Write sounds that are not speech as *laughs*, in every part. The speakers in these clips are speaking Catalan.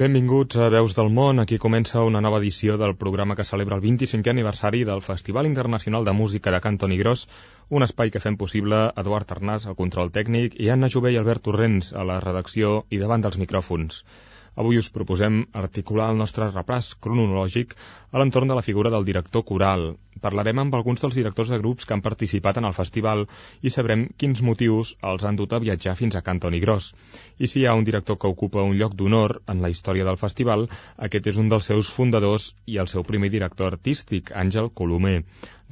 Benvinguts a Veus del Món. Aquí comença una nova edició del programa que celebra el 25è aniversari del Festival Internacional de Música de Cantoni Gros, un espai que fem possible Eduard Arnàs al control tècnic i Anna Jové i Albert Torrents a la redacció i davant dels micròfons. Avui us proposem articular el nostre repàs cronològic a l'entorn de la figura del director coral. Parlarem amb alguns dels directors de grups que han participat en el festival i sabrem quins motius els han dut a viatjar fins a Cantoni Gros. I si hi ha un director que ocupa un lloc d'honor en la història del festival, aquest és un dels seus fundadors i el seu primer director artístic, Àngel Colomer.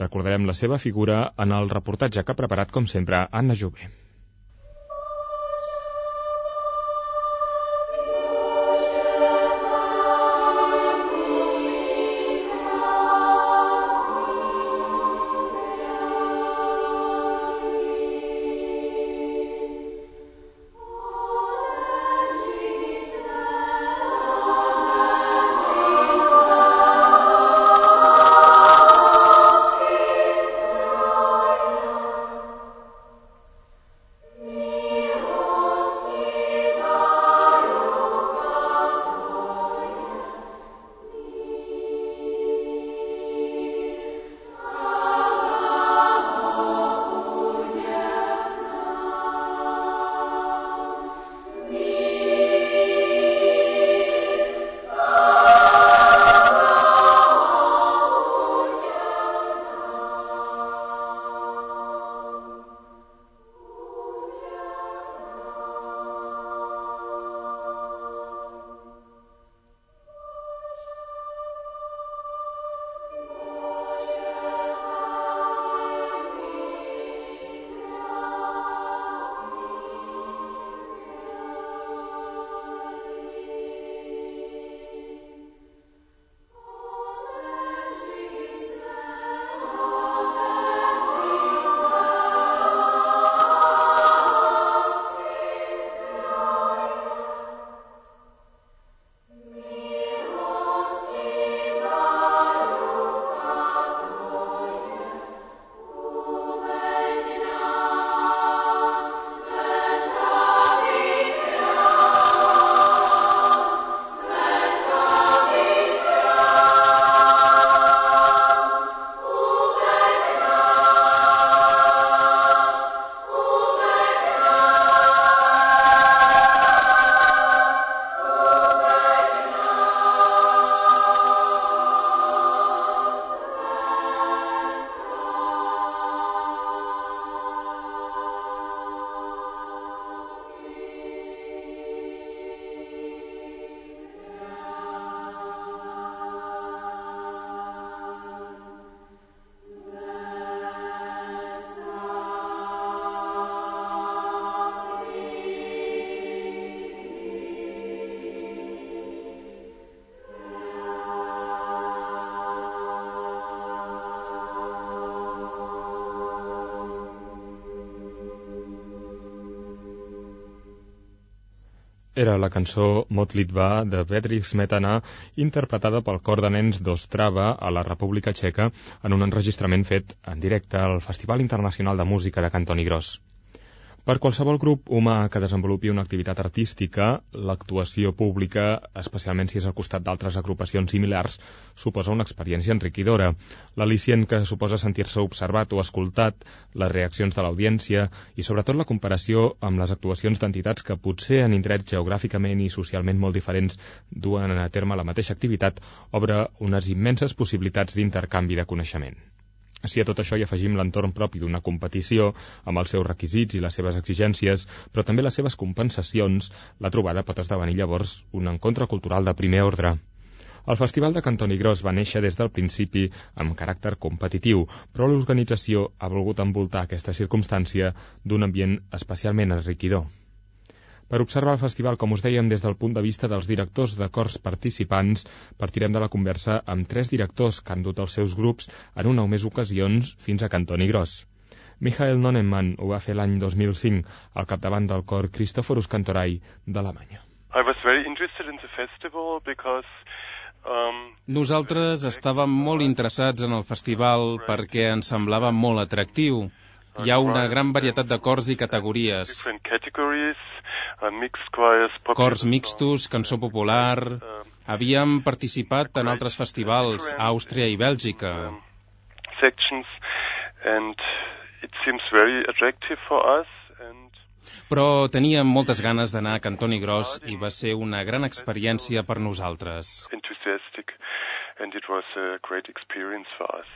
Recordarem la seva figura en el reportatge que ha preparat, com sempre, Anna Jové. Era la cançó Motlitva de Bedrich Smetana interpretada pel cor de nens d'Ostrava a la República Txeca en un enregistrament fet en directe al Festival Internacional de Música de Cantoni Gros. Per qualsevol grup humà que desenvolupi una activitat artística, l'actuació pública, especialment si és al costat d'altres agrupacions similars, suposa una experiència enriquidora. L'al·licient que suposa sentir-se observat o escoltat, les reaccions de l'audiència i sobretot la comparació amb les actuacions d'entitats que potser en indrets geogràficament i socialment molt diferents duen a terme la mateixa activitat, obre unes immenses possibilitats d'intercanvi de coneixement. Si a tot això hi afegim l'entorn propi d'una competició, amb els seus requisits i les seves exigències, però també les seves compensacions, la trobada pot esdevenir llavors un encontre cultural de primer ordre. El Festival de Cantoni Gros va néixer des del principi amb caràcter competitiu, però l'organització ha volgut envoltar aquesta circumstància d'un ambient especialment enriquidor. Per observar el festival, com us dèiem, des del punt de vista dels directors de cors participants, partirem de la conversa amb tres directors que han dut els seus grups en una o més ocasions fins a Cantoni Gros. Michael Nonenmann ho va fer l'any 2005 al capdavant del cor Christophorus Cantorai d'Alemanya. I was very interested in the festival because Um, Nosaltres estàvem molt interessats en el festival perquè ens semblava molt atractiu. Hi ha una gran varietat de cors i categories. Uh, cors mixtos, cançó popular... Um, Havíem participat en altres festivals, a Àustria i Bèlgica. Um, sections and it seems very attractive for us però teníem moltes ganes d'anar a Cantoni Gros i va ser una gran experiència per nosaltres. And it was a great experience for us.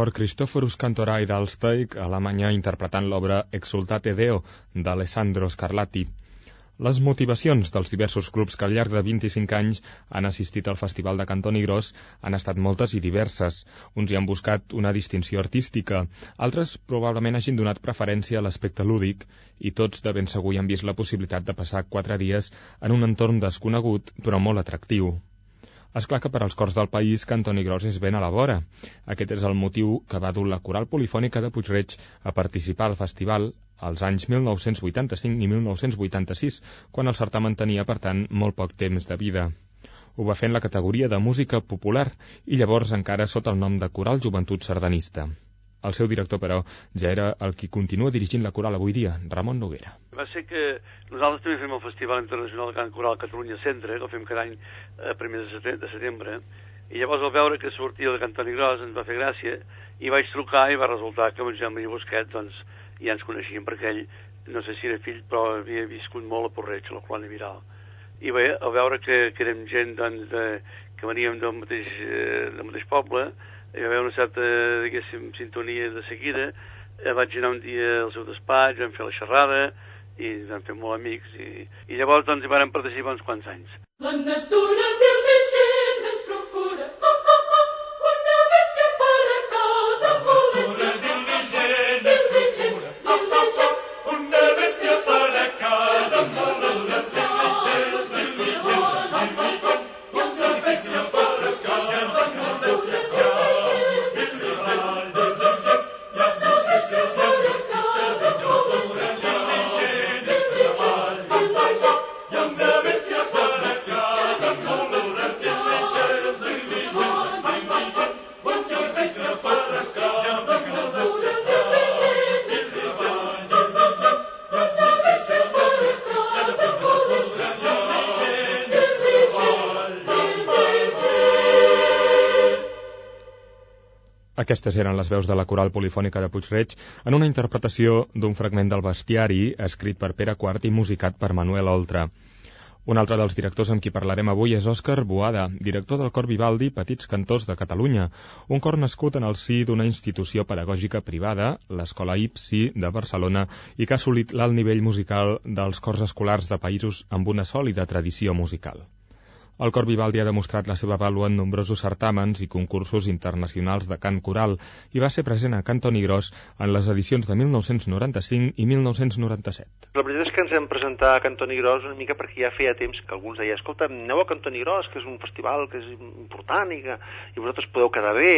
Cor Christophorus Cantorai d'Alsteig, Alemanya, interpretant l'obra Exultate Deo d'Alessandro Scarlatti. Les motivacions dels diversos grups que al llarg de 25 anys han assistit al Festival de Cantoni Gros han estat moltes i diverses. Uns hi han buscat una distinció artística, altres probablement hagin donat preferència a l'aspecte lúdic i tots de ben segur hi han vist la possibilitat de passar quatre dies en un entorn desconegut però molt atractiu. És clar que per als cors del país Cantoni Gros és ben a la vora. Aquest és el motiu que va dur la Coral Polifònica de Puigreig a participar al festival als anys 1985 i 1986, quan el certamen tenia, per tant, molt poc temps de vida. Ho va fer en la categoria de música popular i llavors encara sota el nom de Coral Joventut Sardanista. El seu director, però, ja era el qui continua dirigint la coral avui dia, Ramon Noguera. Va ser que nosaltres també fem el Festival Internacional de Cant Coral Catalunya Centre, que el fem cada any a primers de setembre, i llavors al veure que sortia de Cantoni Gros ens va fer gràcia, i vaig trucar i va resultar que amb Joan Maria Busquet doncs, ja ens coneixíem, perquè ell, no sé si era fill, però havia viscut molt a Porreig, a la colònia Viral. I bé, al veure que, que érem gent doncs, de, que veníem del mateix, eh, del mateix poble, hi va haver una certa, diguéssim, sintonia de seguida, eh, vaig anar un dia al seu despatx, vam fer la xerrada, i vam fer molt amics, i, i llavors doncs hi vam participar uns quants anys. La natura del deixent veus de la coral polifònica de Puigreig en una interpretació d'un fragment del bestiari escrit per Pere Quart i musicat per Manuel Oltra. Un altre dels directors amb qui parlarem avui és Òscar Boada, director del Cor Vivaldi Petits Cantors de Catalunya, un cor nascut en el si d'una institució pedagògica privada, l'Escola IPSI de Barcelona, i que ha assolit l'alt nivell musical dels cors escolars de països amb una sòlida tradició musical. El Cor Vivaldi ha demostrat la seva vàlua en nombrosos certàmens i concursos internacionals de cant coral i va ser present a Cantoni Gros en les edicions de 1995 i 1997. La veritat és que ens hem presentat a Cantoni Gros una mica perquè ja feia temps que alguns deia escolta, aneu a Cantoni Gros, que és un festival que és important i que i vosaltres podeu quedar bé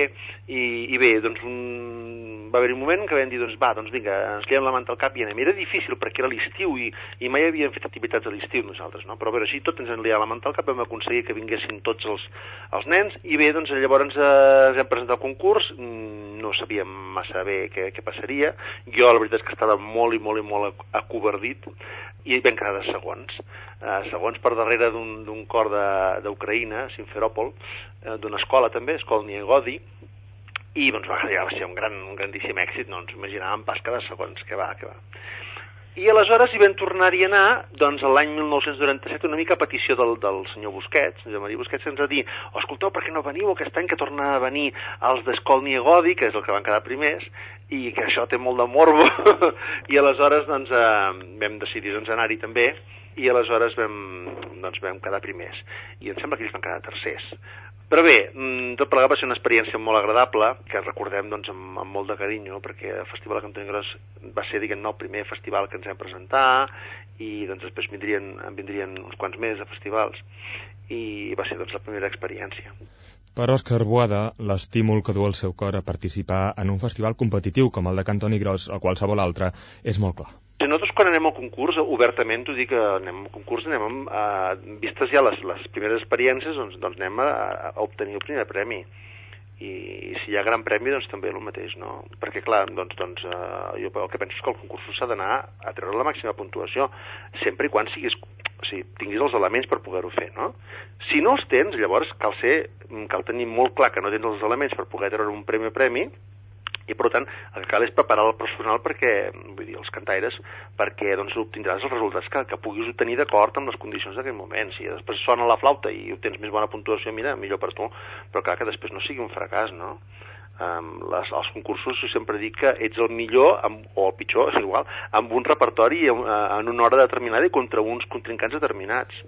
i, i bé, doncs un... va haver un moment que vam dir, doncs va, doncs vinga, ens liem la manta al cap i anem. Era difícil perquè era l'estiu i, i mai havíem fet activitats a l'estiu nosaltres, no? però a veure, així tot ens en liat la manta al cap vam aconseguir aconseguir que vinguessin tots els, els nens, i bé, doncs llavors eh, ens hem presentat al concurs, mm, no sabíem massa bé què, què passaria, jo la veritat és que estava molt i molt i molt acobardit, i vam quedar de segons, eh, segons per darrere d'un cor d'Ucraïna, Simferòpol, eh, d'una escola també, Escola Niegodi, i doncs va, ja va ser un, gran, un grandíssim èxit, no ens imaginàvem pas cada segons que va, que va. I aleshores hi vam tornar-hi a anar, doncs, l'any 1997, una mica a petició del, del senyor Busquets, de Maria Busquets, ens va dir, oh, escolteu, per què no veniu aquest any que torna a venir els d'Escol Niegodi, que és el que van quedar primers, i que això té molt de morbo, *laughs* i aleshores, doncs, eh, vam decidir doncs, anar-hi també, i aleshores vam, doncs, vam quedar primers. I em sembla que ells van quedar tercers. Però bé, mm, tot plegat va ser una experiència molt agradable, que recordem doncs, amb, amb molt de carinyo, perquè el Festival de Cantoni Gros va ser, diguem el primer festival que ens vam presentar, i doncs, després vindrien, en vindrien uns quants més de festivals, i va ser doncs, la primera experiència. Per Òscar Boada, l'estímul que du el seu cor a participar en un festival competitiu com el de Cantoni Gros o qualsevol altre és molt clar. Nosaltres quan anem al concurs, obertament t'ho dic que anem al concurs, anem amb, uh, vistes ja les, les primeres experiències, doncs, doncs anem a, a obtenir el primer premi. I, i si hi ha gran premi, doncs també el mateix, no? Perquè, clar, doncs, doncs uh, jo el que penso és que el concurs s'ha d'anar a treure la màxima puntuació, sempre i quan siguis, o sigui, tinguis els elements per poder-ho fer, no? Si no els tens, llavors cal ser, cal tenir molt clar que no tens els elements per poder treure un premi premi, i per tant el que cal és preparar el personal perquè, vull dir, els cantaires, perquè doncs obtindràs els resultats que, que puguis obtenir d'acord amb les condicions d'aquell moment. Si després sona la flauta i obtens més bona puntuació, mira, millor per tu, però clar que després no sigui un fracàs, no? Um, les, els concursos jo sempre dic que ets el millor, amb, o el pitjor, és igual, amb un repertori en, en una hora determinada i contra uns contrincants determinats.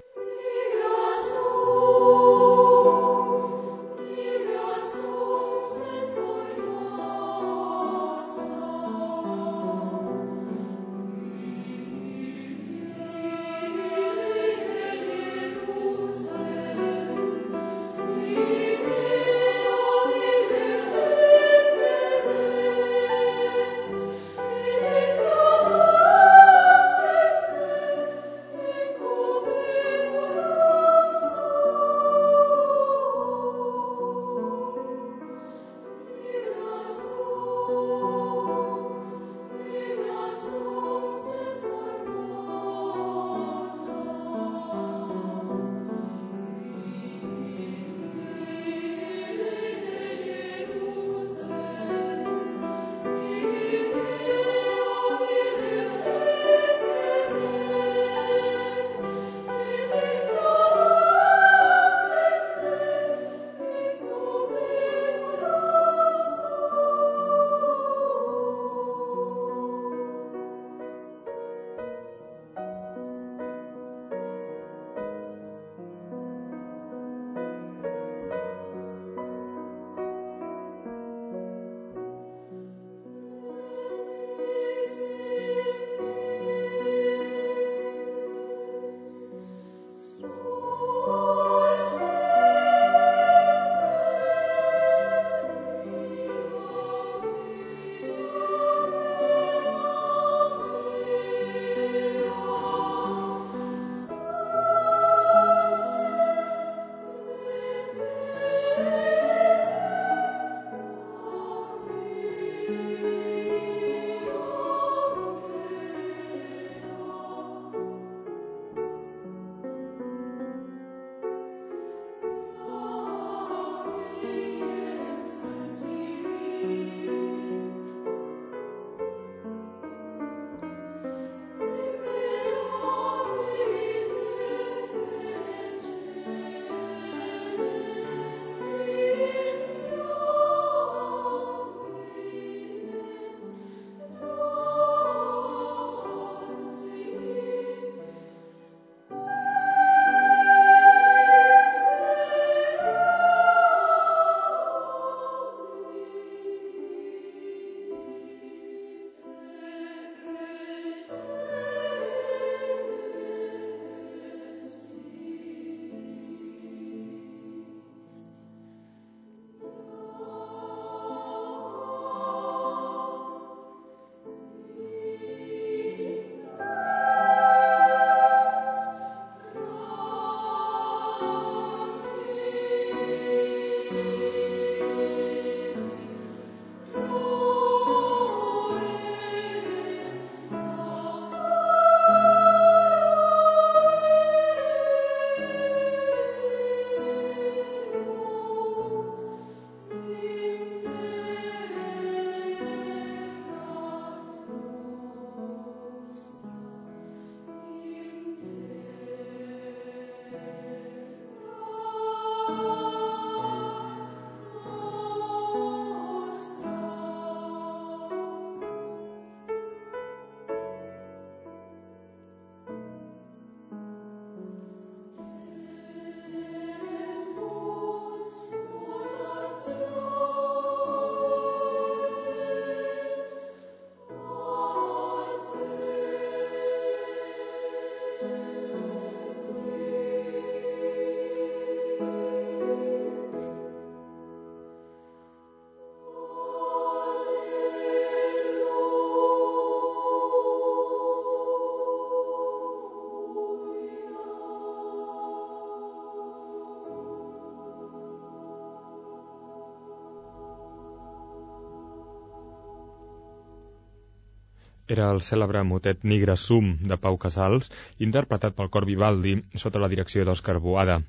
Era el cèlebre motet Nigre Sum de Pau Casals, interpretat pel cor Vivaldi sota la direcció d'Òscar Boada.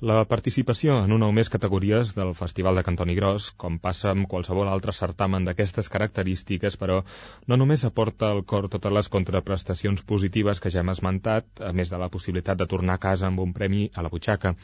La participació en una o més categories del Festival de Cantoni Gros, com passa amb qualsevol altre certamen d'aquestes característiques, però no només aporta al cor totes les contraprestacions positives que ja hem esmentat, a més de la possibilitat de tornar a casa amb un premi a la butxaca.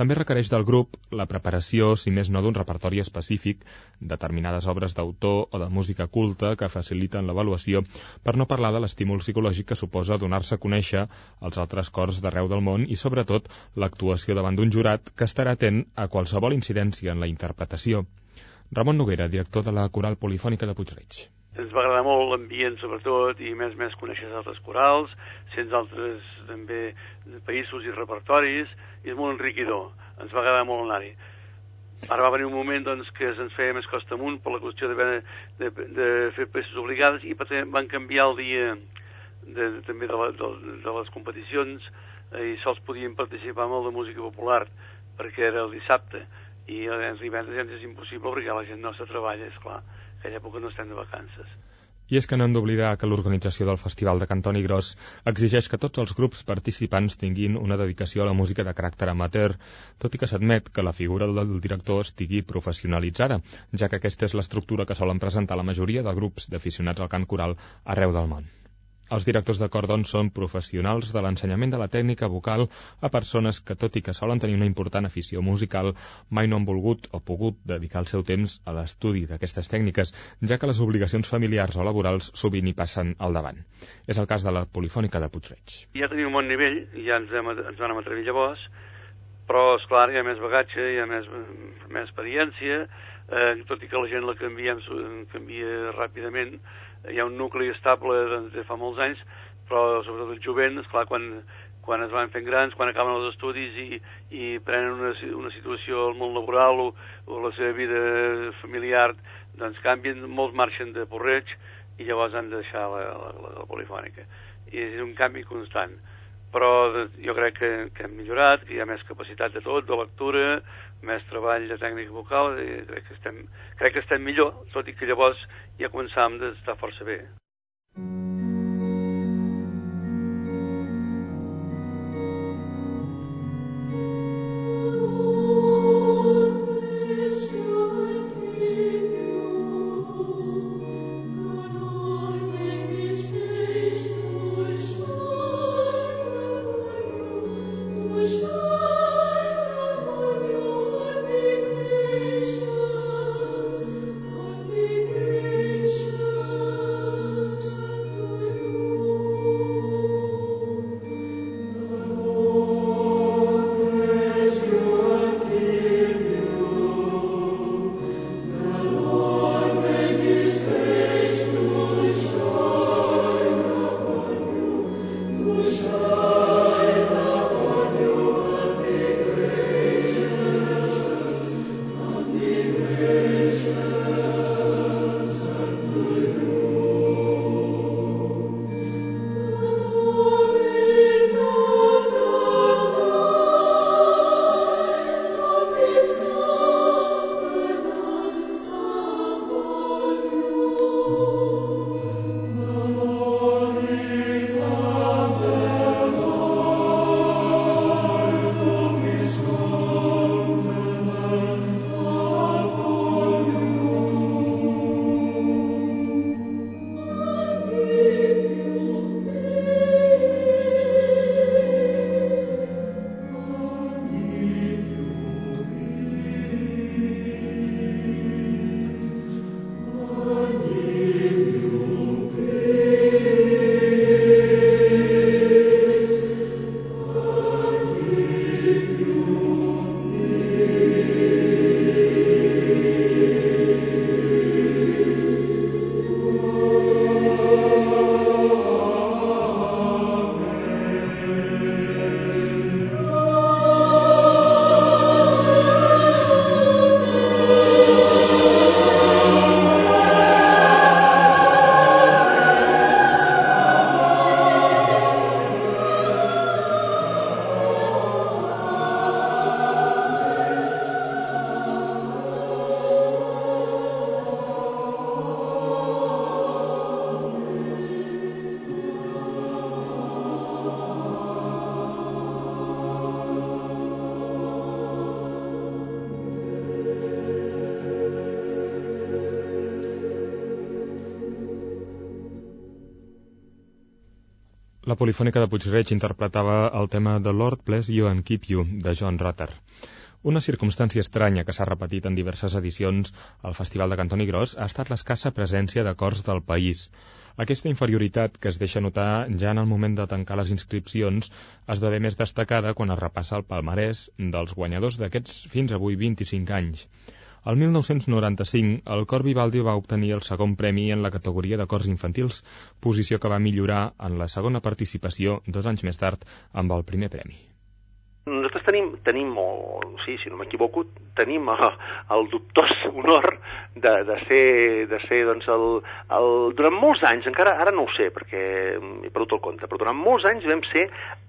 També requereix del grup la preparació, si més no d'un repertori específic, determinades obres d'autor o de música culta que faciliten l'avaluació, per no parlar de l'estímul psicològic que suposa donar-se a conèixer als altres cors d'arreu del món i, sobretot, l'actuació davant d'un jurat jurat que estarà atent a qualsevol incidència en la interpretació. Ramon Noguera, director de la Coral Polifònica de Puigreig. Ens va agradar molt l'ambient, sobretot, i més més conèixer altres corals, sents altres també països i repertoris, i és molt enriquidor. Ens va agradar molt anar-hi. Ara va venir un moment doncs, que se'ns feia més costa amunt per la qüestió de, de, de fer peces obligades i van canviar el dia de, també de, la, de, de les competicions i sols podíem participar amb el de música popular perquè era el dissabte i els divendres ja és impossible perquè la gent nostra treballa, és clar, aquella època no estem de vacances. I és que no hem d'oblidar que l'organització del Festival de Cantoni Gros exigeix que tots els grups participants tinguin una dedicació a la música de caràcter amateur, tot i que s'admet que la figura del director estigui professionalitzada, ja que aquesta és l'estructura que solen presentar la majoria de grups d'aficionats al cant coral arreu del món. Els directors de cor, doncs, són professionals de l'ensenyament de la tècnica vocal a persones que, tot i que solen tenir una important afició musical, mai no han volgut o pogut dedicar el seu temps a l'estudi d'aquestes tècniques, ja que les obligacions familiars o laborals sovint hi passen al davant. És el cas de la Polifònica de Puigreig. Ja tenim un bon nivell, ja ens, hem, ens vam atrevir llavors, però, és clar hi ha més bagatge, hi ha més, més experiència, eh, tot i que la gent la canviem, canvia ràpidament, hi ha un nucli estable doncs, de fa molts anys, però sobretot el jovent, esclar, quan, quan es van fent grans, quan acaben els estudis i, i prenen una, una situació al món laboral o, o la seva vida familiar, doncs canvien, molts marxen de porreig i llavors han de deixar la, la, la, la polifònica. I és un canvi constant. Però jo crec que, que hem millorat, que hi ha més capacitat de tot, de lectura, més treball de tècnica vocal i crec que estem, crec que estem millor, tot i que llavors ja començàvem d'estar força bé. La polifònica de Puigreig interpretava el tema The Lord Bless You and Keep You, de John Rutter. Una circumstància estranya que s'ha repetit en diverses edicions al Festival de Cantoni Gros ha estat l'escassa presència de cors del país. Aquesta inferioritat que es deixa notar ja en el moment de tancar les inscripcions esdevé més destacada quan es repassa el palmarès dels guanyadors d'aquests fins avui 25 anys. El 1995, el Cor Vivaldi va obtenir el segon premi en la categoria de cors infantils, posició que va millorar en la segona participació dos anys més tard amb el primer premi. Nosaltres tenim, tenim o, sí, si no m'equivoco, tenim el, el dubtós honor de, de ser, de ser doncs, el, el, durant molts anys, encara ara no ho sé perquè he perdut el compte, però durant molts anys vam ser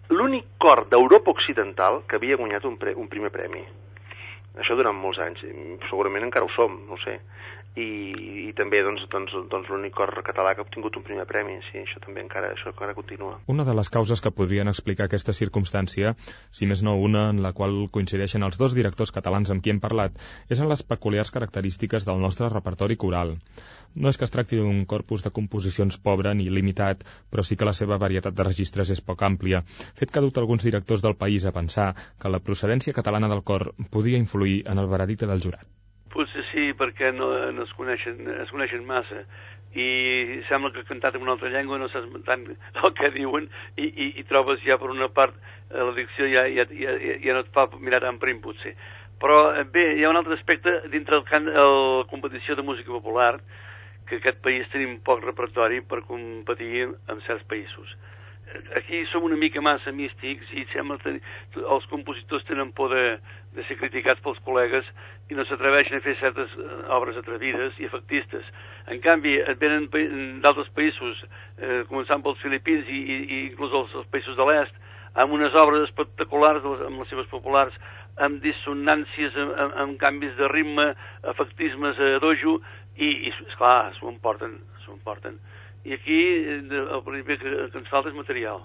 l'únic cor d'Europa Occidental que havia guanyat un, pre, un primer premi. Això durant molts anys, segurament encara ho som, no sé. I, i també doncs, doncs, doncs l'únic cor català que ha obtingut un primer premi, sí, això també encara, això encara continua. Una de les causes que podrien explicar aquesta circumstància, si més no una en la qual coincideixen els dos directors catalans amb qui hem parlat, és en les peculiars característiques del nostre repertori coral. No és que es tracti d'un corpus de composicions pobre ni limitat, però sí que la seva varietat de registres és poc àmplia, fet que ha dut alguns directors del país a pensar que la procedència catalana del cor podia influir en el veredicte del jurat. Perquè no, no es, coneixen, es coneixen massa i sembla que cantat en una altra llengua no saps tant el que diuen i, i, i trobes ja per una part eh, la dicció ja, ja, ja, ja no et fa mirar tan prim potser però eh, bé, hi ha un altre aspecte dintre el, can, el competició de música popular que aquest país tenim poc repertori per competir amb certs països. Aquí som una mica massa místics i sembla que els compositors tenen por de, de ser criticats pels col·legues i no s'atreveixen a fer certes eh, obres atrevides i efectistes. En canvi, et venen d'altres països, eh, començant pels filipins i, i, i inclús els, els països de l'est, amb unes obres espectaculars, amb les seves populars, amb dissonàncies, amb, amb, amb canvis de ritme, efectismes a dojo, i, i esclar, s'ho emporten, s'ho emporten. I aquí el primer que, que ens falta és material.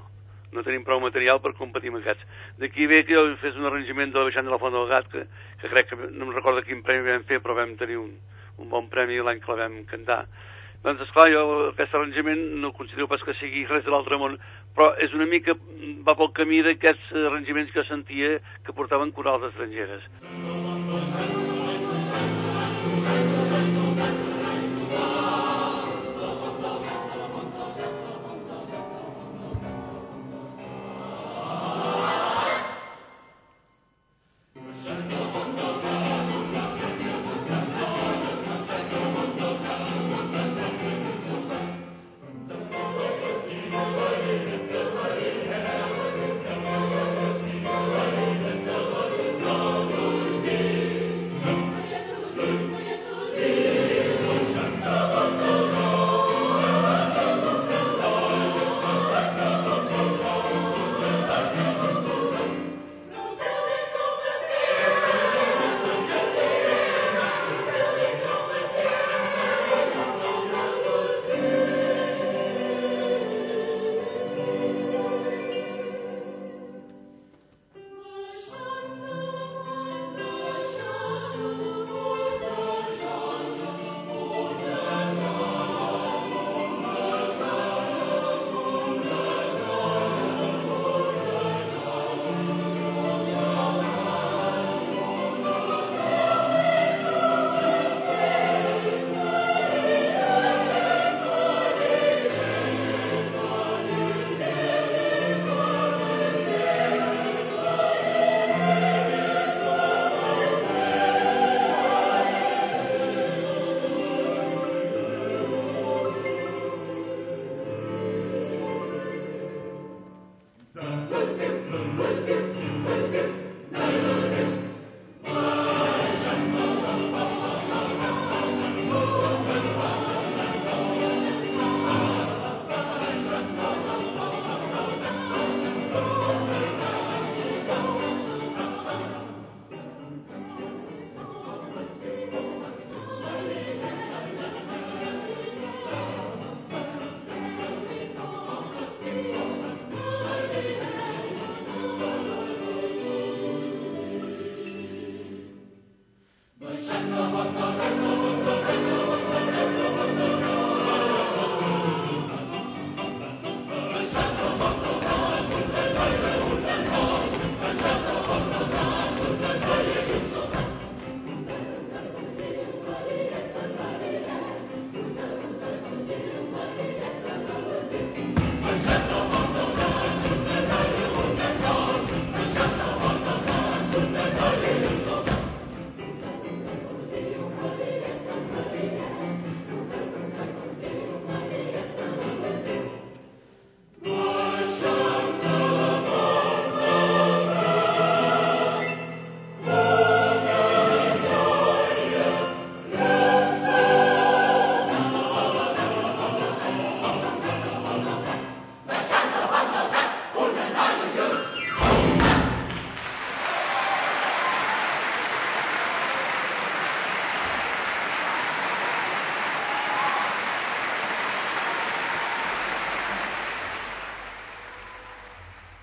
No tenim prou material per competir amb aquests. D'aquí ve que jo fes un arrangement de la baixant de la Font del Gat, que, que crec que no em recordo quin premi vam fer, però vam tenir un, un bon premi l'any que la vam cantar. Doncs, esclar, jo aquest arrangement no considero pas que sigui res de l'altre món, però és una mica, va pel camí d'aquests arranjaments que sentia que portaven corals estrangeres.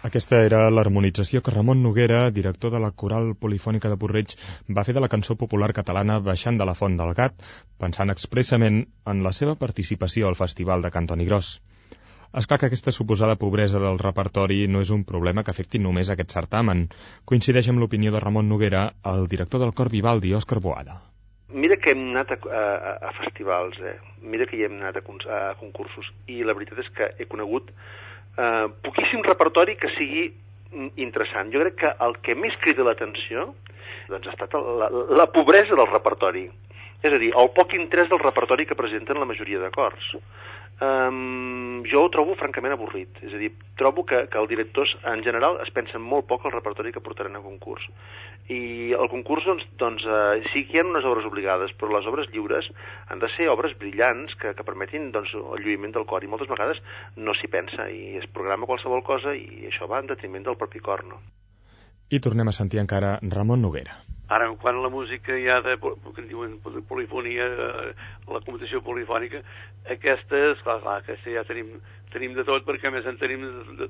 Aquesta era l'harmonització que Ramon Noguera, director de la Coral Polifònica de Porreig, va fer de la cançó popular catalana Baixant de la Font del Gat, pensant expressament en la seva participació al Festival de Cantoni Gros. És clar que aquesta suposada pobresa del repertori no és un problema que afecti només aquest certamen. Coincideix amb l'opinió de Ramon Noguera, el director del Cor Vivaldi, Òscar Boada. Mira que hem anat a, a, a festivals, eh? mira que hi hem anat a, a concursos, i la veritat és que he conegut eh, poquíssim repertori que sigui mm, interessant. Jo crec que el que més crida l'atenció doncs, ha estat la, la pobresa del repertori. És a dir, el poc interès del repertori que presenten la majoria d'acords um, jo ho trobo francament avorrit. És a dir, trobo que, que els directors en general es pensen molt poc al repertori que portaran a concurs. I el concurs, doncs, doncs uh, sí que hi ha unes obres obligades, però les obres lliures han de ser obres brillants que, que permetin doncs, el lluïment del cor. I moltes vegades no s'hi pensa i es programa qualsevol cosa i això va en detriment del propi cor, no? I tornem a sentir encara Ramon Noguera. Ara, quan la música ja de, que en diuen polifonia, eh, la computació polifònica, aquesta, esclar, clar, aquesta ja tenim, tenim de tot perquè més en tenim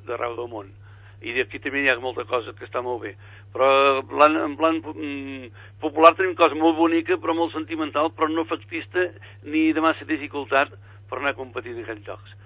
d'arreu del món. I aquí també hi ha molta cosa que està molt bé. Però plan, en plan mm, popular tenim cosa molt bonica, però molt sentimental, però no factista ni de massa dificultat per anar a competir en aquests llocs.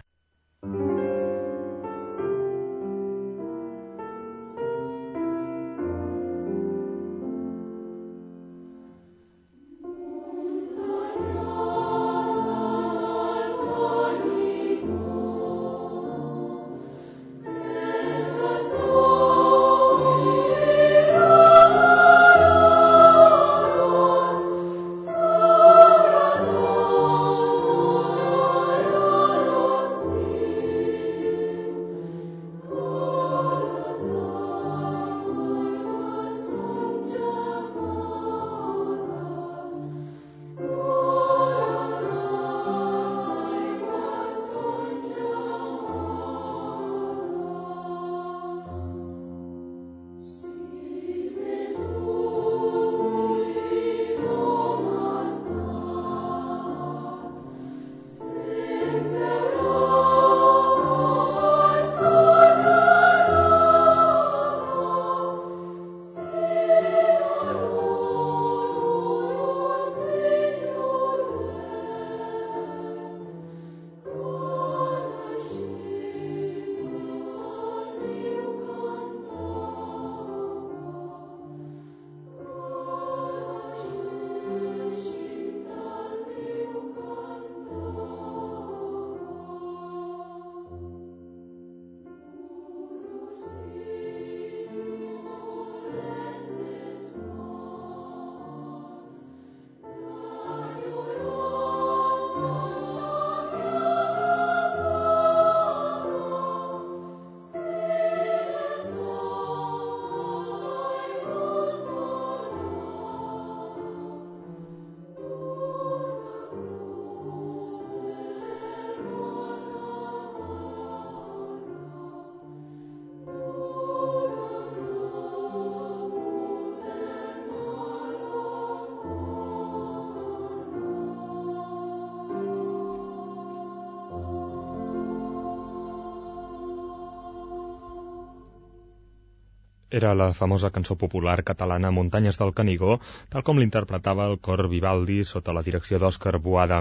Era la famosa cançó popular catalana Muntanyes del Canigó, tal com l'interpretava el cor Vivaldi sota la direcció d'Òscar Boada.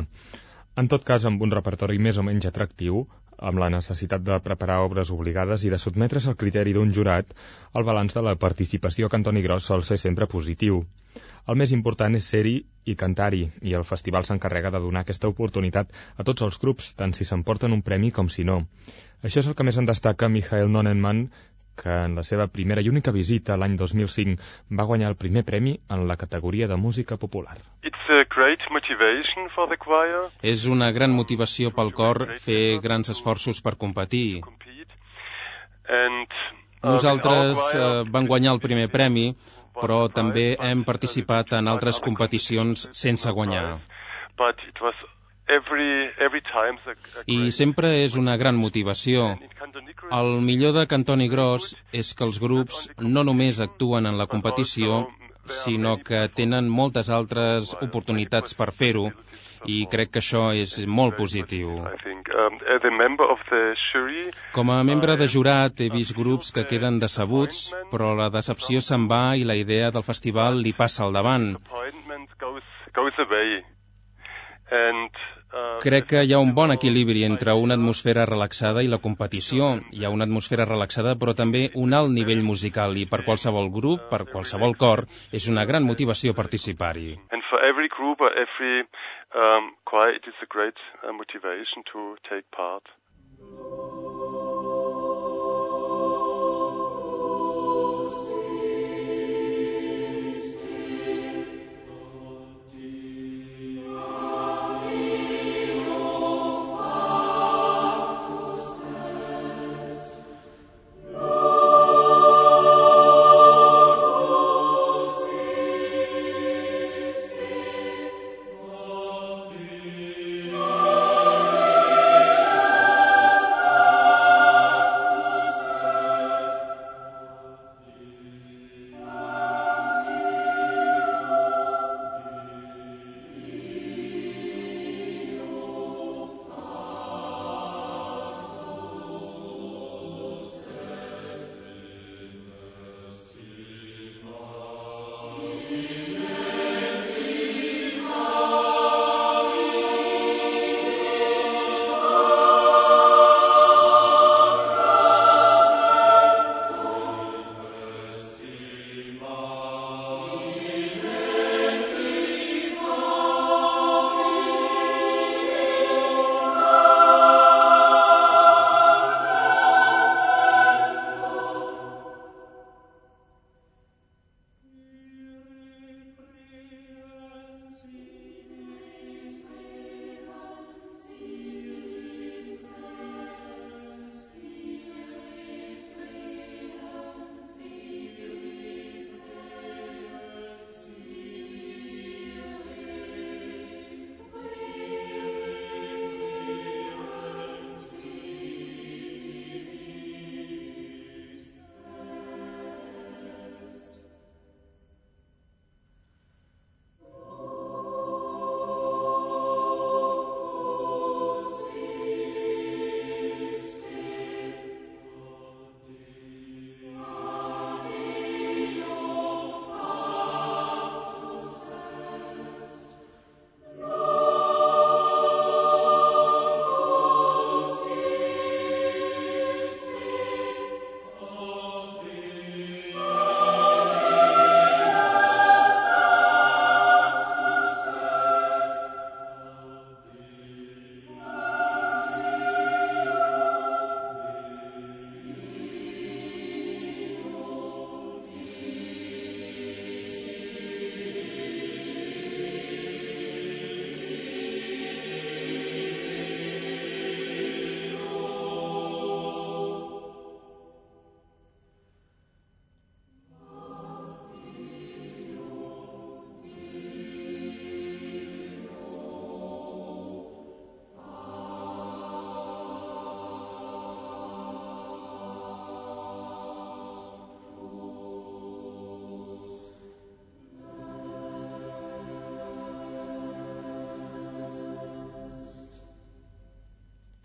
En tot cas, amb un repertori més o menys atractiu, amb la necessitat de preparar obres obligades i de sotmetre's al criteri d'un jurat, el balanç de la participació a Cantoni Gros sol ser sempre positiu. El més important és ser-hi i cantar-hi, i el festival s'encarrega de donar aquesta oportunitat a tots els grups, tant si s'emporten un premi com si no. Això és el que més en destaca Michael Nonenman, que en la seva primera i única visita l'any 2005 va guanyar el primer premi en la categoria de música popular. És una gran motivació pel cor fer grans esforços per competir. Uh, Nosaltres uh, vam guanyar el primer premi, però també hem participat en altres competicions sense guanyar. I sempre és una gran motivació. El millor de Cantoni Gros és que els grups no només actuen en la competició, sinó que tenen moltes altres oportunitats per fer-ho i crec que això és molt positiu. Um, Com a membre de jurat he vist grups que queden decebuts, però la decepció se'n va i la idea del festival li passa al davant. Crec que hi ha un bon equilibri entre una atmosfera relaxada i la competició. Hi ha una atmosfera relaxada, però també un alt nivell musical, i per qualsevol grup, per qualsevol cor, és una gran motivació participar-hi. Um, it is a great uh, motivation to take part.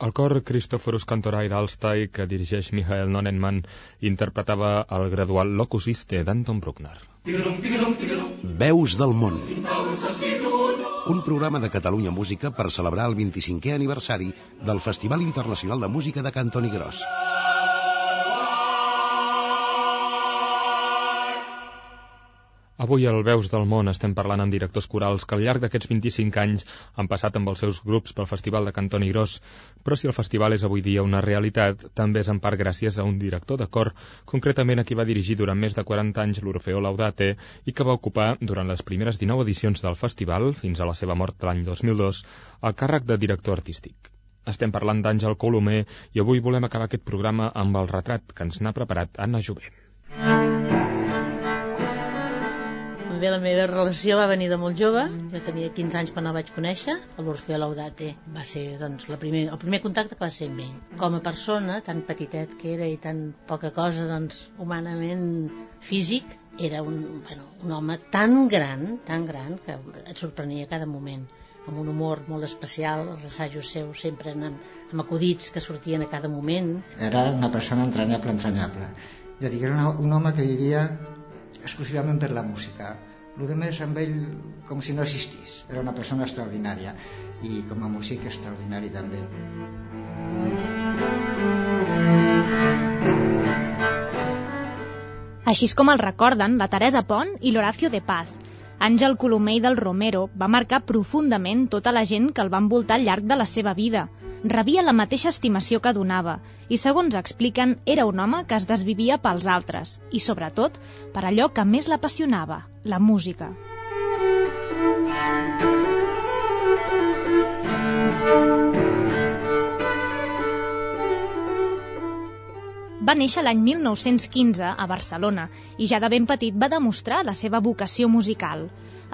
El cor Christophorus Cantorai d'Alstai, que dirigeix Michael Nonenman, interpretava el gradual Locus Iste d'Anton Bruckner. Veus del món. Un programa de Catalunya Música per celebrar el 25è aniversari del Festival Internacional de Música de Cantoni Gros. Avui al Veus del Món estem parlant amb directors corals que al llarg d'aquests 25 anys han passat amb els seus grups pel Festival de Cantoni Gros, però si el festival és avui dia una realitat, també és en part gràcies a un director de cor, concretament a qui va dirigir durant més de 40 anys l'Orfeo Laudate i que va ocupar durant les primeres 19 edicions del festival, fins a la seva mort l'any 2002, el càrrec de director artístic. Estem parlant d'Àngel Colomer i avui volem acabar aquest programa amb el retrat que ens n'ha preparat Anna Jové. Bé, la meva relació va venir de molt jove. Jo tenia 15 anys quan el vaig conèixer. L'Orfeo Laudate va ser doncs, la primer, el primer contacte que va ser amb ell. Com a persona, tan petitet que era i tan poca cosa doncs, humanament físic, era un, bueno, un home tan gran, tan gran, que et sorprenia a cada moment amb un humor molt especial, els assajos seus sempre amb, amb acudits que sortien a cada moment. Era una persona entranyable, entranyable. Ja dic, era una, un home que vivia exclusivament per la música. El més amb ell com si no existís. Era una persona extraordinària i com a músic extraordinari també. Així és com el recorden la Teresa Pont i l'Horacio de Paz, Àngel Colomer i del Romero va marcar profundament tota la gent que el va envoltar al llarg de la seva vida. Rebia la mateixa estimació que donava i, segons expliquen, era un home que es desvivia pels altres i, sobretot, per allò que més l'apassionava, la música. Va néixer l'any 1915 a Barcelona i ja de ben petit va demostrar la seva vocació musical.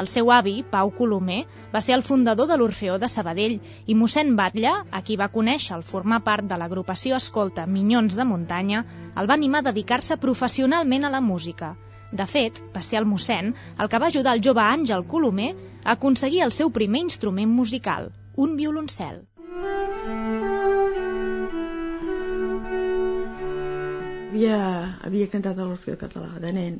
El seu avi, Pau Colomer, va ser el fundador de l'Orfeó de Sabadell i mossèn Batlle, a qui va conèixer al formar part de l'agrupació Escolta Minyons de Muntanya, el va animar a dedicar-se professionalment a la música. De fet, va ser el mossèn el que va ajudar el jove Àngel Colomer a aconseguir el seu primer instrument musical, un violoncel. Havia, havia cantat a l'Orfeo Català de nen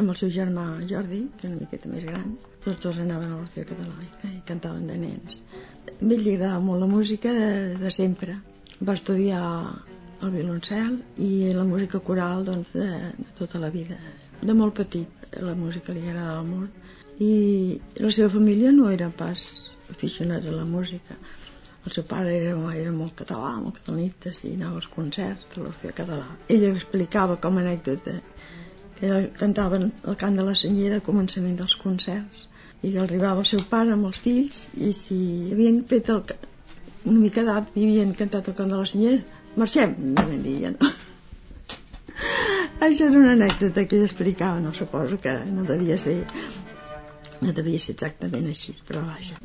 amb el seu germà Jordi, que era una miqueta més gran, tots dos anaven a l'Orfeo Català i, cantaven de nens. A li agradava molt la música de, de sempre. Va estudiar el violoncel i la música coral doncs, de, de tota la vida. De molt petit la música li agradava molt i la seva família no era pas aficionats a la música el seu pare era, era molt català, molt catalanista, i anava als concerts de l'Orfeo Català. Ella explicava com a anècdota que cantaven el cant de la senyera al començament dels concerts i que arribava el seu pare amb els fills i si havien fet el, una mica d'art i havien cantat el cant de la senyera, marxem, no vam dir ja no. *laughs* Això és una anècdota que ella explicava, no suposo que no devia ser no devia ser exactament així, però vaja.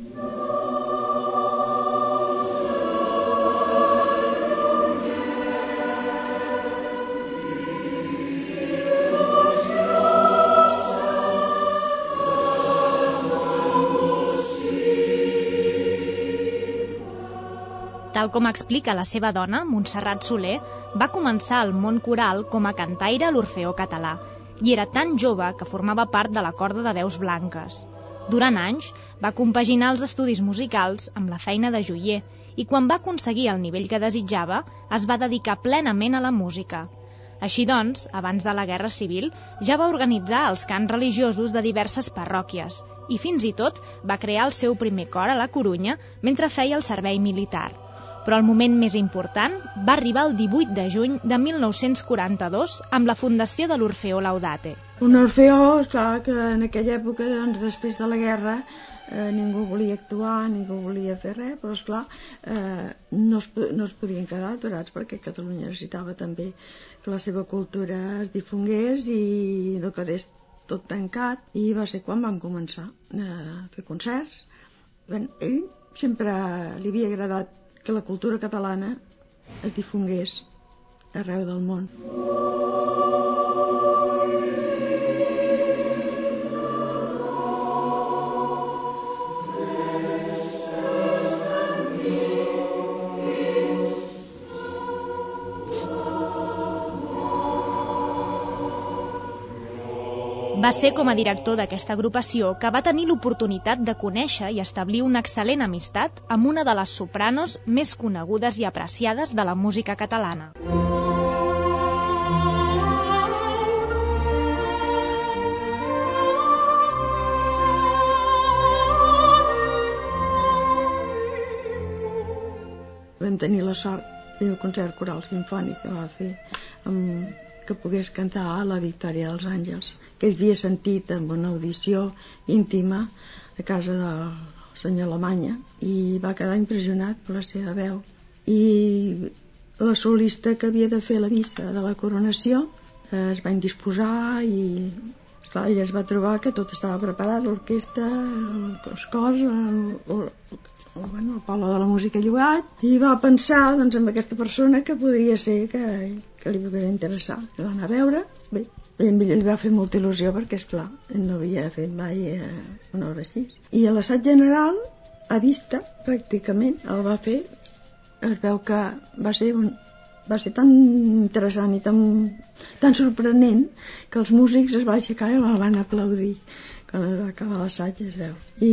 Tal com explica la seva dona, Montserrat Soler, va començar al món coral com a cantaire a l'Orfeó Català i era tan jove que formava part de la corda de veus blanques. Durant anys va compaginar els estudis musicals amb la feina de joier i quan va aconseguir el nivell que desitjava es va dedicar plenament a la música. Així doncs, abans de la Guerra Civil, ja va organitzar els cants religiosos de diverses parròquies i fins i tot va crear el seu primer cor a la Corunya mentre feia el servei militar però el moment més important va arribar el 18 de juny de 1942 amb la fundació de l'Orfeó Laudate. Un Orfeó, clar, que en aquella època, doncs, després de la guerra, eh, ningú volia actuar, ningú volia fer res, però esclar, eh, no, es, no es podien quedar aturats perquè Catalunya necessitava també que la seva cultura es difongués i no quedés tot tancat i va ser quan vam començar a fer concerts. Ben, ell sempre li havia agradat que la cultura catalana es difongués arreu del món. Va ser com a director d'aquesta agrupació que va tenir l'oportunitat de conèixer i establir una excel·lent amistat amb una de les sopranos més conegudes i apreciades de la música catalana. Vam tenir la sort del concert coral sinfònic que va fer amb que pogués cantar a la Victòria dels Àngels, que ell havia sentit amb una audició íntima a casa del senyor Alemanya i va quedar impressionat per la seva veu. I la solista que havia de fer la missa de la coronació eh, es va indisposar i ella es va trobar que tot estava preparat, l'orquestra, els cors, el, el, bueno, el Poble de la Música Llogat i va pensar doncs, en aquesta persona que podria ser que, que li pogués interessar que va a veure bé, I a ell li va fer molta il·lusió perquè, és clar, no havia fet mai eh, una obra així. I a l'assaig general, a vista, pràcticament, el va fer. Es veu que va ser, un, va ser tan interessant i tan, tan sorprenent que els músics es van aixecar i el van aplaudir va acabar l'assaig es veu. I,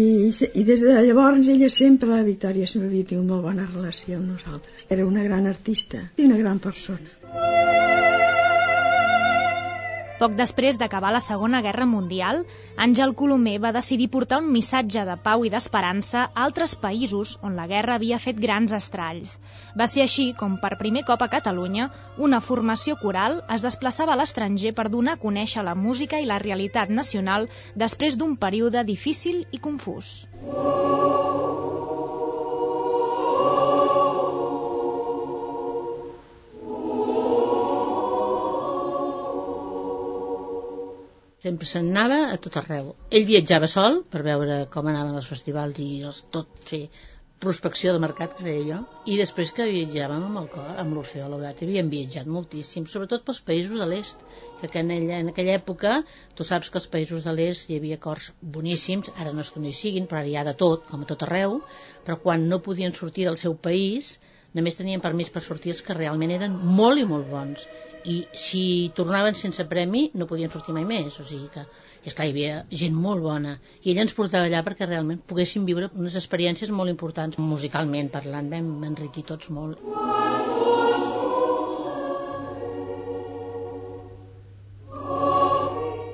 I des de llavors ella sempre, la Victòria, sempre havia tingut molt bona relació amb nosaltres. Era una gran artista i una gran persona. Poc després d'acabar la Segona Guerra Mundial, Àngel Colomer va decidir portar un missatge de pau i d'esperança a altres països on la guerra havia fet grans estralls. Va ser així com, per primer cop a Catalunya, una formació coral es desplaçava a l'estranger per donar a conèixer la música i la realitat nacional després d'un període difícil i confús. Sempre se'n anava a tot arreu. Ell viatjava sol per veure com anaven els festivals i els, tot fer prospecció de mercat, que deia jo, i després que viatjàvem amb el cor, amb l'Orfeo Laudat, havíem viatjat moltíssim, sobretot pels països de l'est, que en, ella, en aquella època, tu saps que els països de l'est hi havia cors boníssims, ara no és que no hi siguin, però ara hi ha de tot, com a tot arreu, però quan no podien sortir del seu país, només tenien permís per sortir els que realment eren molt i molt bons. I si tornaven sense premi no podien sortir mai més. O sigui que, i esclar, hi havia gent molt bona. I ella ens portava allà perquè realment poguéssim viure unes experiències molt importants musicalment parlant, vam enriquir tots molt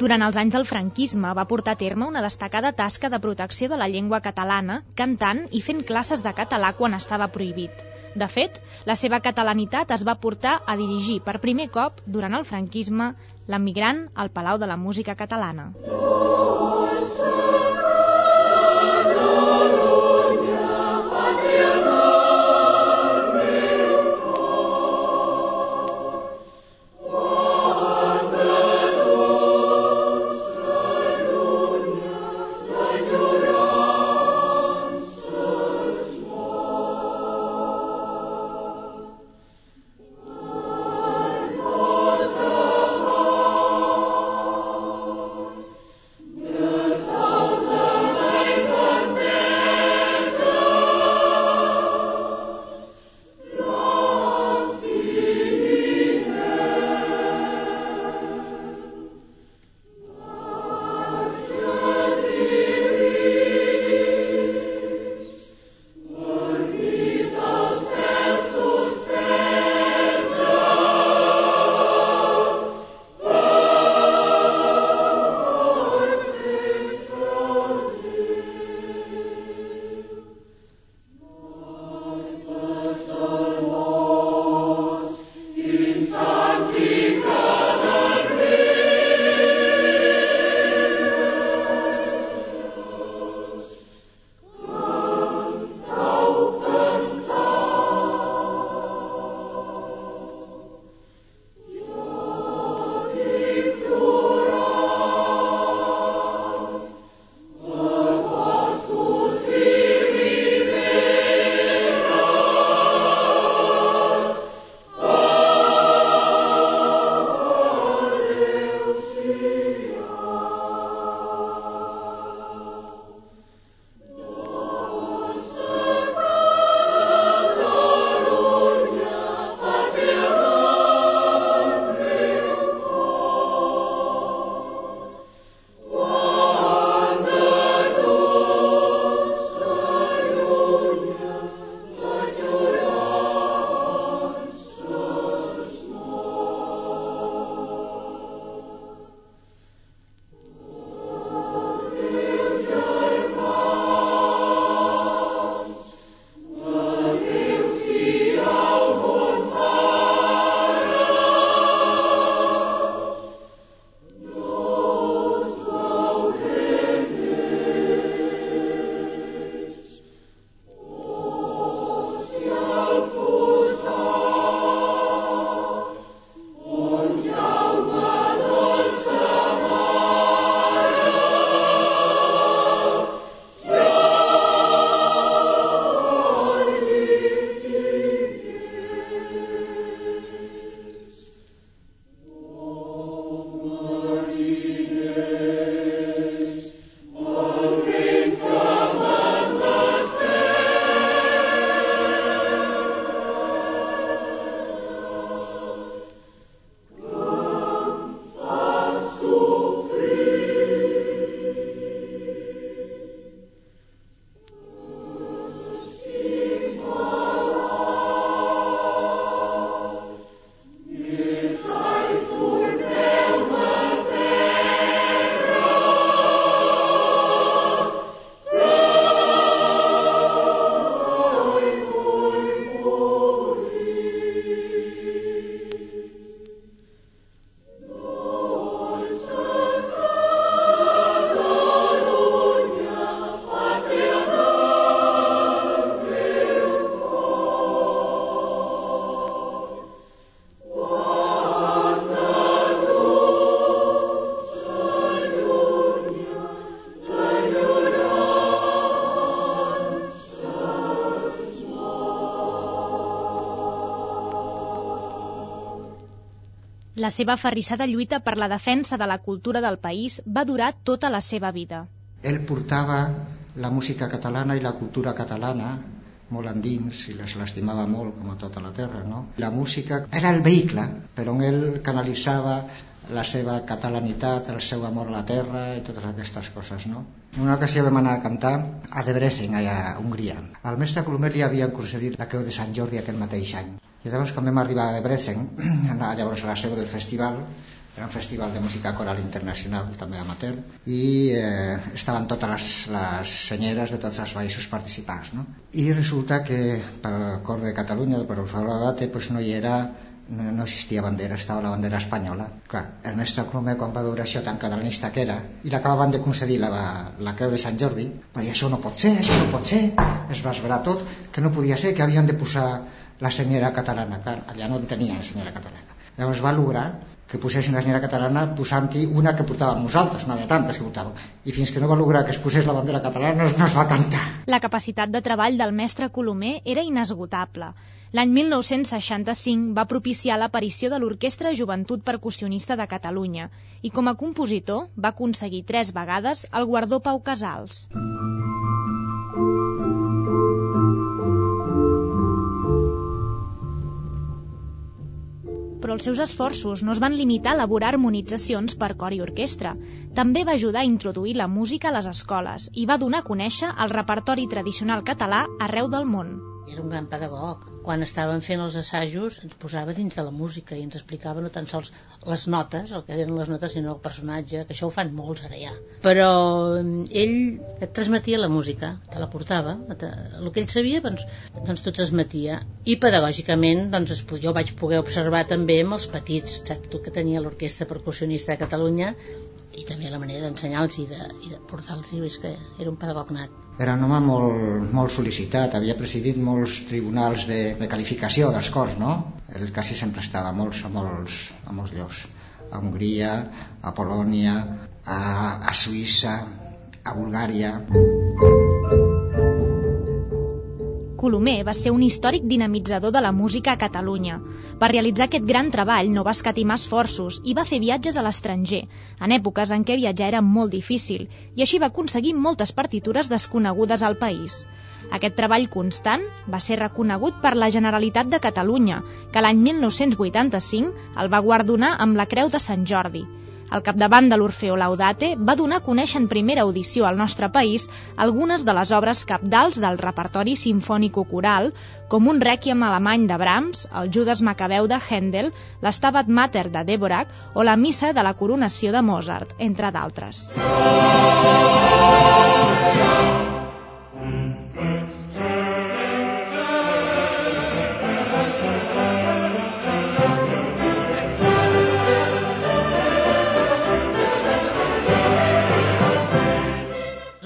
Durant els anys del franquisme va portar a terme una destacada tasca de protecció de la llengua catalana, cantant i fent classes de català quan estava prohibit. De fet, la seva catalanitat es va portar a dirigir per primer cop, durant el franquisme, l'emigrant al Palau de la Música Catalana. La seva aferrissada lluita per la defensa de la cultura del país va durar tota la seva vida. Ell portava la música catalana i la cultura catalana molt endins i les l'estimava molt com a tota la terra no? la música era el vehicle per on ell canalitzava la seva catalanitat, el seu amor a la terra i totes aquestes coses no? en una ocasió vam anar a cantar a Debrecen, a Hongria al mestre Colomer li havien concedit la Creu de Sant Jordi aquell mateix any i llavors quan vam arribar a Debrecen *clears throat* llavors a la seu del festival era un festival de música coral internacional, també amateur, i eh, estaven totes les, les senyeres de tots els països participants. No? I resulta que pel cor de Catalunya, per la data, pues no hi era no, no existia bandera, estava la bandera espanyola. Clar, el mestre Colomer, quan va veure això tan catalanista que era, i l'acabaven de concedir la, la Creu de Sant Jordi, va dir, això no pot ser, això no pot ser, es va esverar tot, que no podia ser, que havien de posar la senyera catalana. Clar, allà no en tenien senyera catalana. Llavors va lograr que posessin la senyora catalana posant-hi una que portàvem nosaltres, una de tantes que portàvem. I fins que no va lograr que es posés la bandera catalana no, no es va cantar. La capacitat de treball del mestre Colomer era inesgotable. L'any 1965 va propiciar l'aparició de l'Orquestra Joventut Percussionista de Catalunya i com a compositor va aconseguir tres vegades el guardó Pau Casals. Però els seus esforços no es van limitar a elaborar harmonitzacions per cor i orquestra. També va ajudar a introduir la música a les escoles i va donar a conèixer el repertori tradicional català arreu del món. Era un gran pedagog. Quan estàvem fent els assajos ens posava dins de la música i ens explicava no tan sols les notes, el que eren les notes, sinó el personatge, que això ho fan molts ara ja. Però mm, ell et transmetia la música, te la portava, te, el que ell sabia doncs, doncs t'ho transmetia. I pedagògicament doncs, jo vaig poder observar també amb els petits, tu que tenia l'Orquestra Percussionista de Catalunya i també la manera d'ensenyar-los i de, i de portar-los, és que era un pedagog nat. Era un home molt, molt sol·licitat, havia presidit molts tribunals de, de qualificació dels cors, no? Ell quasi sempre estava a molts, a molts, a molts llocs. A Hongria, a Polònia, a, a Suïssa, a Bulgària... Colomer va ser un històric dinamitzador de la música a Catalunya. Per realitzar aquest gran treball no va escatimar esforços i va fer viatges a l'estranger, en èpoques en què viatjar era molt difícil, i així va aconseguir moltes partitures desconegudes al país. Aquest treball constant va ser reconegut per la Generalitat de Catalunya, que l'any 1985 el va guardonar amb la Creu de Sant Jordi, al capdavant de l'Orfeo Laudate va donar a conèixer en primera audició al nostre país algunes de les obres capdals del repertori sinfònico-coral, com un rèquiem alemany de Brahms, el Judas Macabeu de Händel, l'Estabat Mater de Dvorak o la Missa de la Coronació de Mozart, entre d'altres.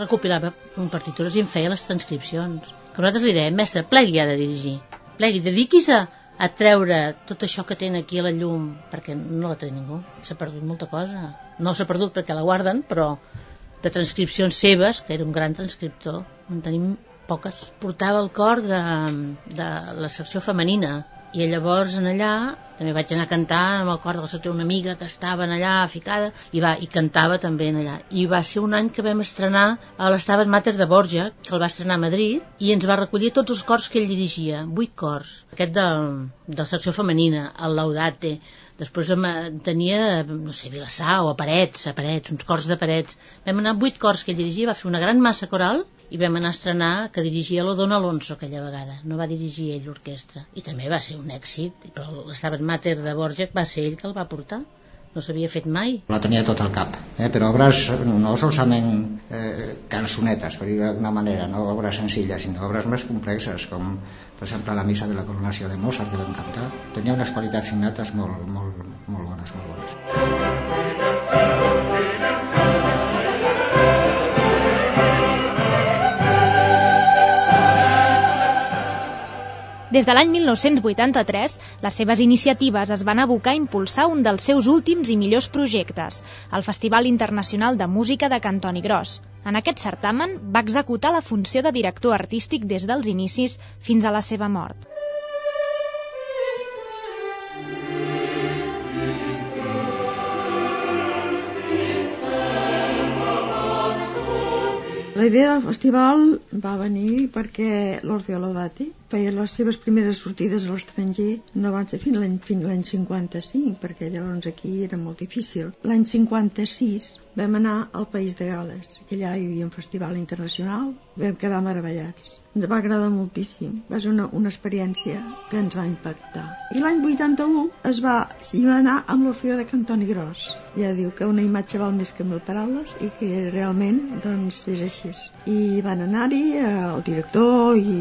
Recopilava partitures i em feia les transcripcions. Que nosaltres li dèiem, mestre, plegui ha de dirigir. Plegui, dediquis a, a treure tot això que tenen aquí a la llum, perquè no la té ningú. S'ha perdut molta cosa. No s'ha perdut perquè la guarden, però de transcripcions seves, que era un gran transcriptor, en tenim poques. Portava el cor de, de la secció femenina i llavors en allà també vaig anar a cantar amb el cor de la secció una amiga que estava allà ficada i, va, i cantava també en allà. I va ser un any que vam estrenar a l'Estabat Mater de Borja que el va estrenar a Madrid i ens va recollir tots els cors que ell dirigia, vuit cors. Aquest del, de la secció femenina el Laudate. Després tenia, no sé, Vilassar o a Parets, a Parets, uns cors de Parets. Vam anar vuit cors que ell dirigia, va fer una gran massa coral i vam anar a estrenar que dirigia l'Odon Alonso aquella vegada, no va dirigir ell l'orquestra i també va ser un èxit però l'Estabat Mater de Borges va ser ell que el va portar no s'havia fet mai. La tenia tot al cap, eh? però obres no solament eh, cançonetes, per dir d'alguna manera, no obres senzilles, sinó obres més complexes, com per exemple la missa de la coronació de Mozart, que vam cantar. Tenia unes qualitats innates molt, molt, molt bones, molt bones. Des de l'any 1983, les seves iniciatives es van abocar a impulsar un dels seus últims i millors projectes, el Festival Internacional de Música de Cantoni Gros. En aquest certamen va executar la funció de director artístic des dels inicis fins a la seva mort. La idea del festival va venir perquè l'Orfeo Laudati feia les seves primeres sortides a l'estranger. No van ser fins l'any fins l'any 55 perquè llavors aquí era molt difícil. L'any 56 vam anar al País de Gales que allà hi havia un festival internacional. Vam quedar meravellats ens va agradar moltíssim. Va ser una, una experiència que ens va impactar. I l'any 81 es va, hi va anar amb l'Orfeo de Cantoni Gros. Ja diu que una imatge val més que mil paraules i que realment doncs, és així. I van anar-hi eh, el director i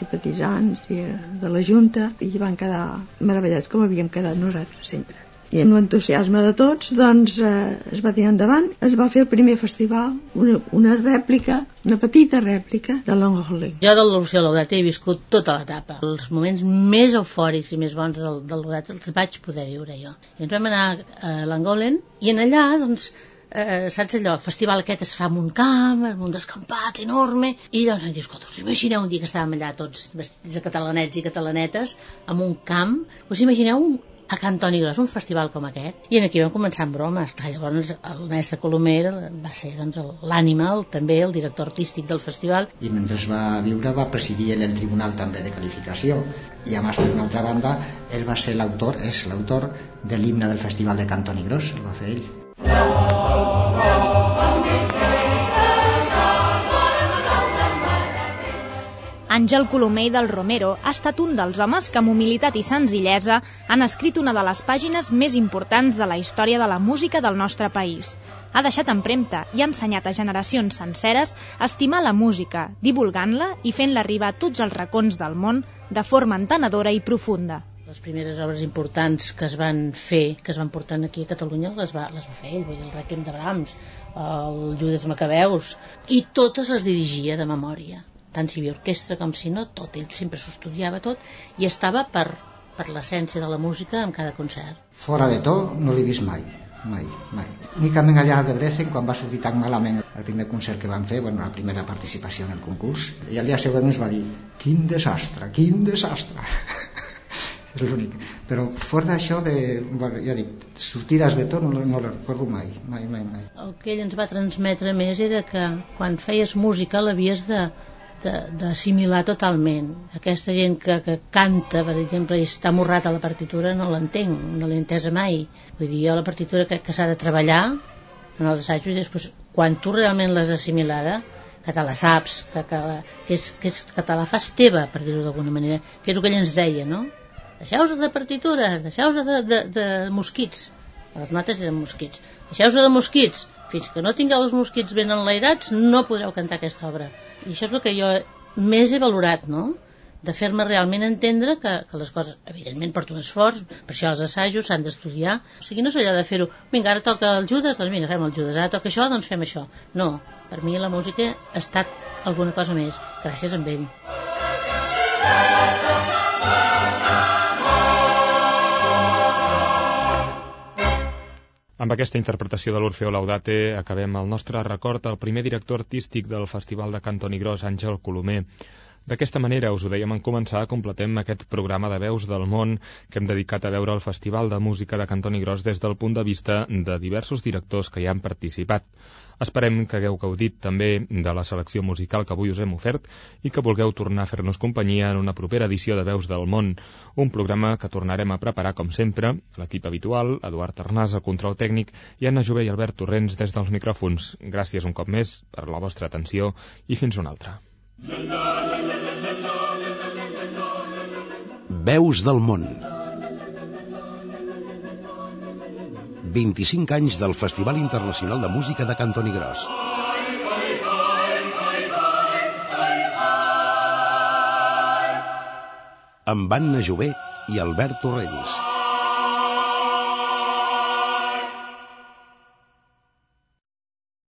simpatitzants i, de la Junta i van quedar meravellats com havíem quedat nosaltres sempre i amb l'entusiasme de tots doncs eh, es va tirar endavant. Es va fer el primer festival una, una rèplica, una petita rèplica de Long Holling. Jo del Lucio Laudat he viscut tota l'etapa. Els moments més eufòrics i més bons del, del Laudat els vaig poder viure jo. I ens vam anar a Langolen i en allà doncs eh, saps allò, el festival aquest es fa en un camp, en un descampat enorme, i llavors em dius, escolta, us imagineu un dia que estàvem allà tots vestits de catalanets i catalanetes, en un camp, us imagineu un, a Can Toni Gros, un festival com aquest, i en aquí vam començar amb bromes. Clar, llavors el mestre Colomer va ser doncs, l'ànima, també el director artístic del festival. I mentre va viure va presidir el tribunal també de qualificació i a més per una altra banda ell va ser l'autor, és l'autor de l'himne del festival de Can Toni Gros, el va fer ell. Àngel Colomer del Romero ha estat un dels homes que amb humilitat i senzillesa han escrit una de les pàgines més importants de la història de la música del nostre país. Ha deixat empremta i ha ensenyat a generacions senceres a estimar la música, divulgant-la i fent-la arribar a tots els racons del món de forma entenedora i profunda. Les primeres obres importants que es van fer, que es van portar aquí a Catalunya, les va, les va fer ell, vull dir, el Requiem de Brahms, el Judes Macabeus, i totes les dirigia de memòria tant si hi havia orquestra com si no, tot, ell sempre s'ho estudiava tot i estava per, per l'essència de la música en cada concert. Fora de to no l'he vist mai, mai, mai. Únicament allà de Brecen, quan va sortir tan malament el primer concert que van fer, bueno, la primera participació en el concurs, i al dia següent ens va dir quin desastre, quin desastre. *laughs* és l'únic. Però fora d'això, de, bueno, ja dic, sortides de to no, no les recordo mai, mai, mai, mai. El que ell ens va transmetre més era que quan feies música l'havies de, d'assimilar totalment. Aquesta gent que, que canta, per exemple, i està morrat a la partitura, no l'entenc, no l'he entesa mai. Vull dir, jo la partitura crec que s'ha de treballar en els assajos i després, quan tu realment l'has assimilada, que te la saps, que, que, que, és, que, és, que te la fas teva, per dir-ho d'alguna manera, que és el que ell ens deia, no? Deixeu-vos de partitures, deixeu-vos de, de, de mosquits. Les notes eren mosquits. Deixeu-vos de mosquits. Fins que no tingueu els mosquits ben enlairats, no podreu cantar aquesta obra i això és el que jo més he valorat, no? de fer-me realment entendre que, que les coses, evidentment, porto un esforç, per això els assajos s'han d'estudiar. O sigui, no és allò de fer-ho, vinga, ara toca el Judas, doncs vinga, fem el Judas, ara toca això, doncs fem això. No, per mi la música ha estat alguna cosa més, gràcies a ell. Amb aquesta interpretació de l'Orfeo Laudate acabem el nostre record al primer director artístic del Festival de Cantoni Gros, Àngel Colomer. D'aquesta manera, us ho dèiem en començar, completem aquest programa de veus del món que hem dedicat a veure el Festival de Música de Cantoni Gros des del punt de vista de diversos directors que hi han participat. Esperem que hagueu gaudit també de la selecció musical que avui us hem ofert i que vulgueu tornar a fer-nos companyia en una propera edició de Veus del Món, un programa que tornarem a preparar com sempre, l'equip habitual, Eduard Arnàs, el control tècnic i Anna Jové i Albert Torrents des dels micròfons. Gràcies un cop més per la vostra atenció i fins una altra. Veus del món 25 anys del Festival Internacional de Música de Cantoni Gros. Amb Anna Jové i Albert Torrents.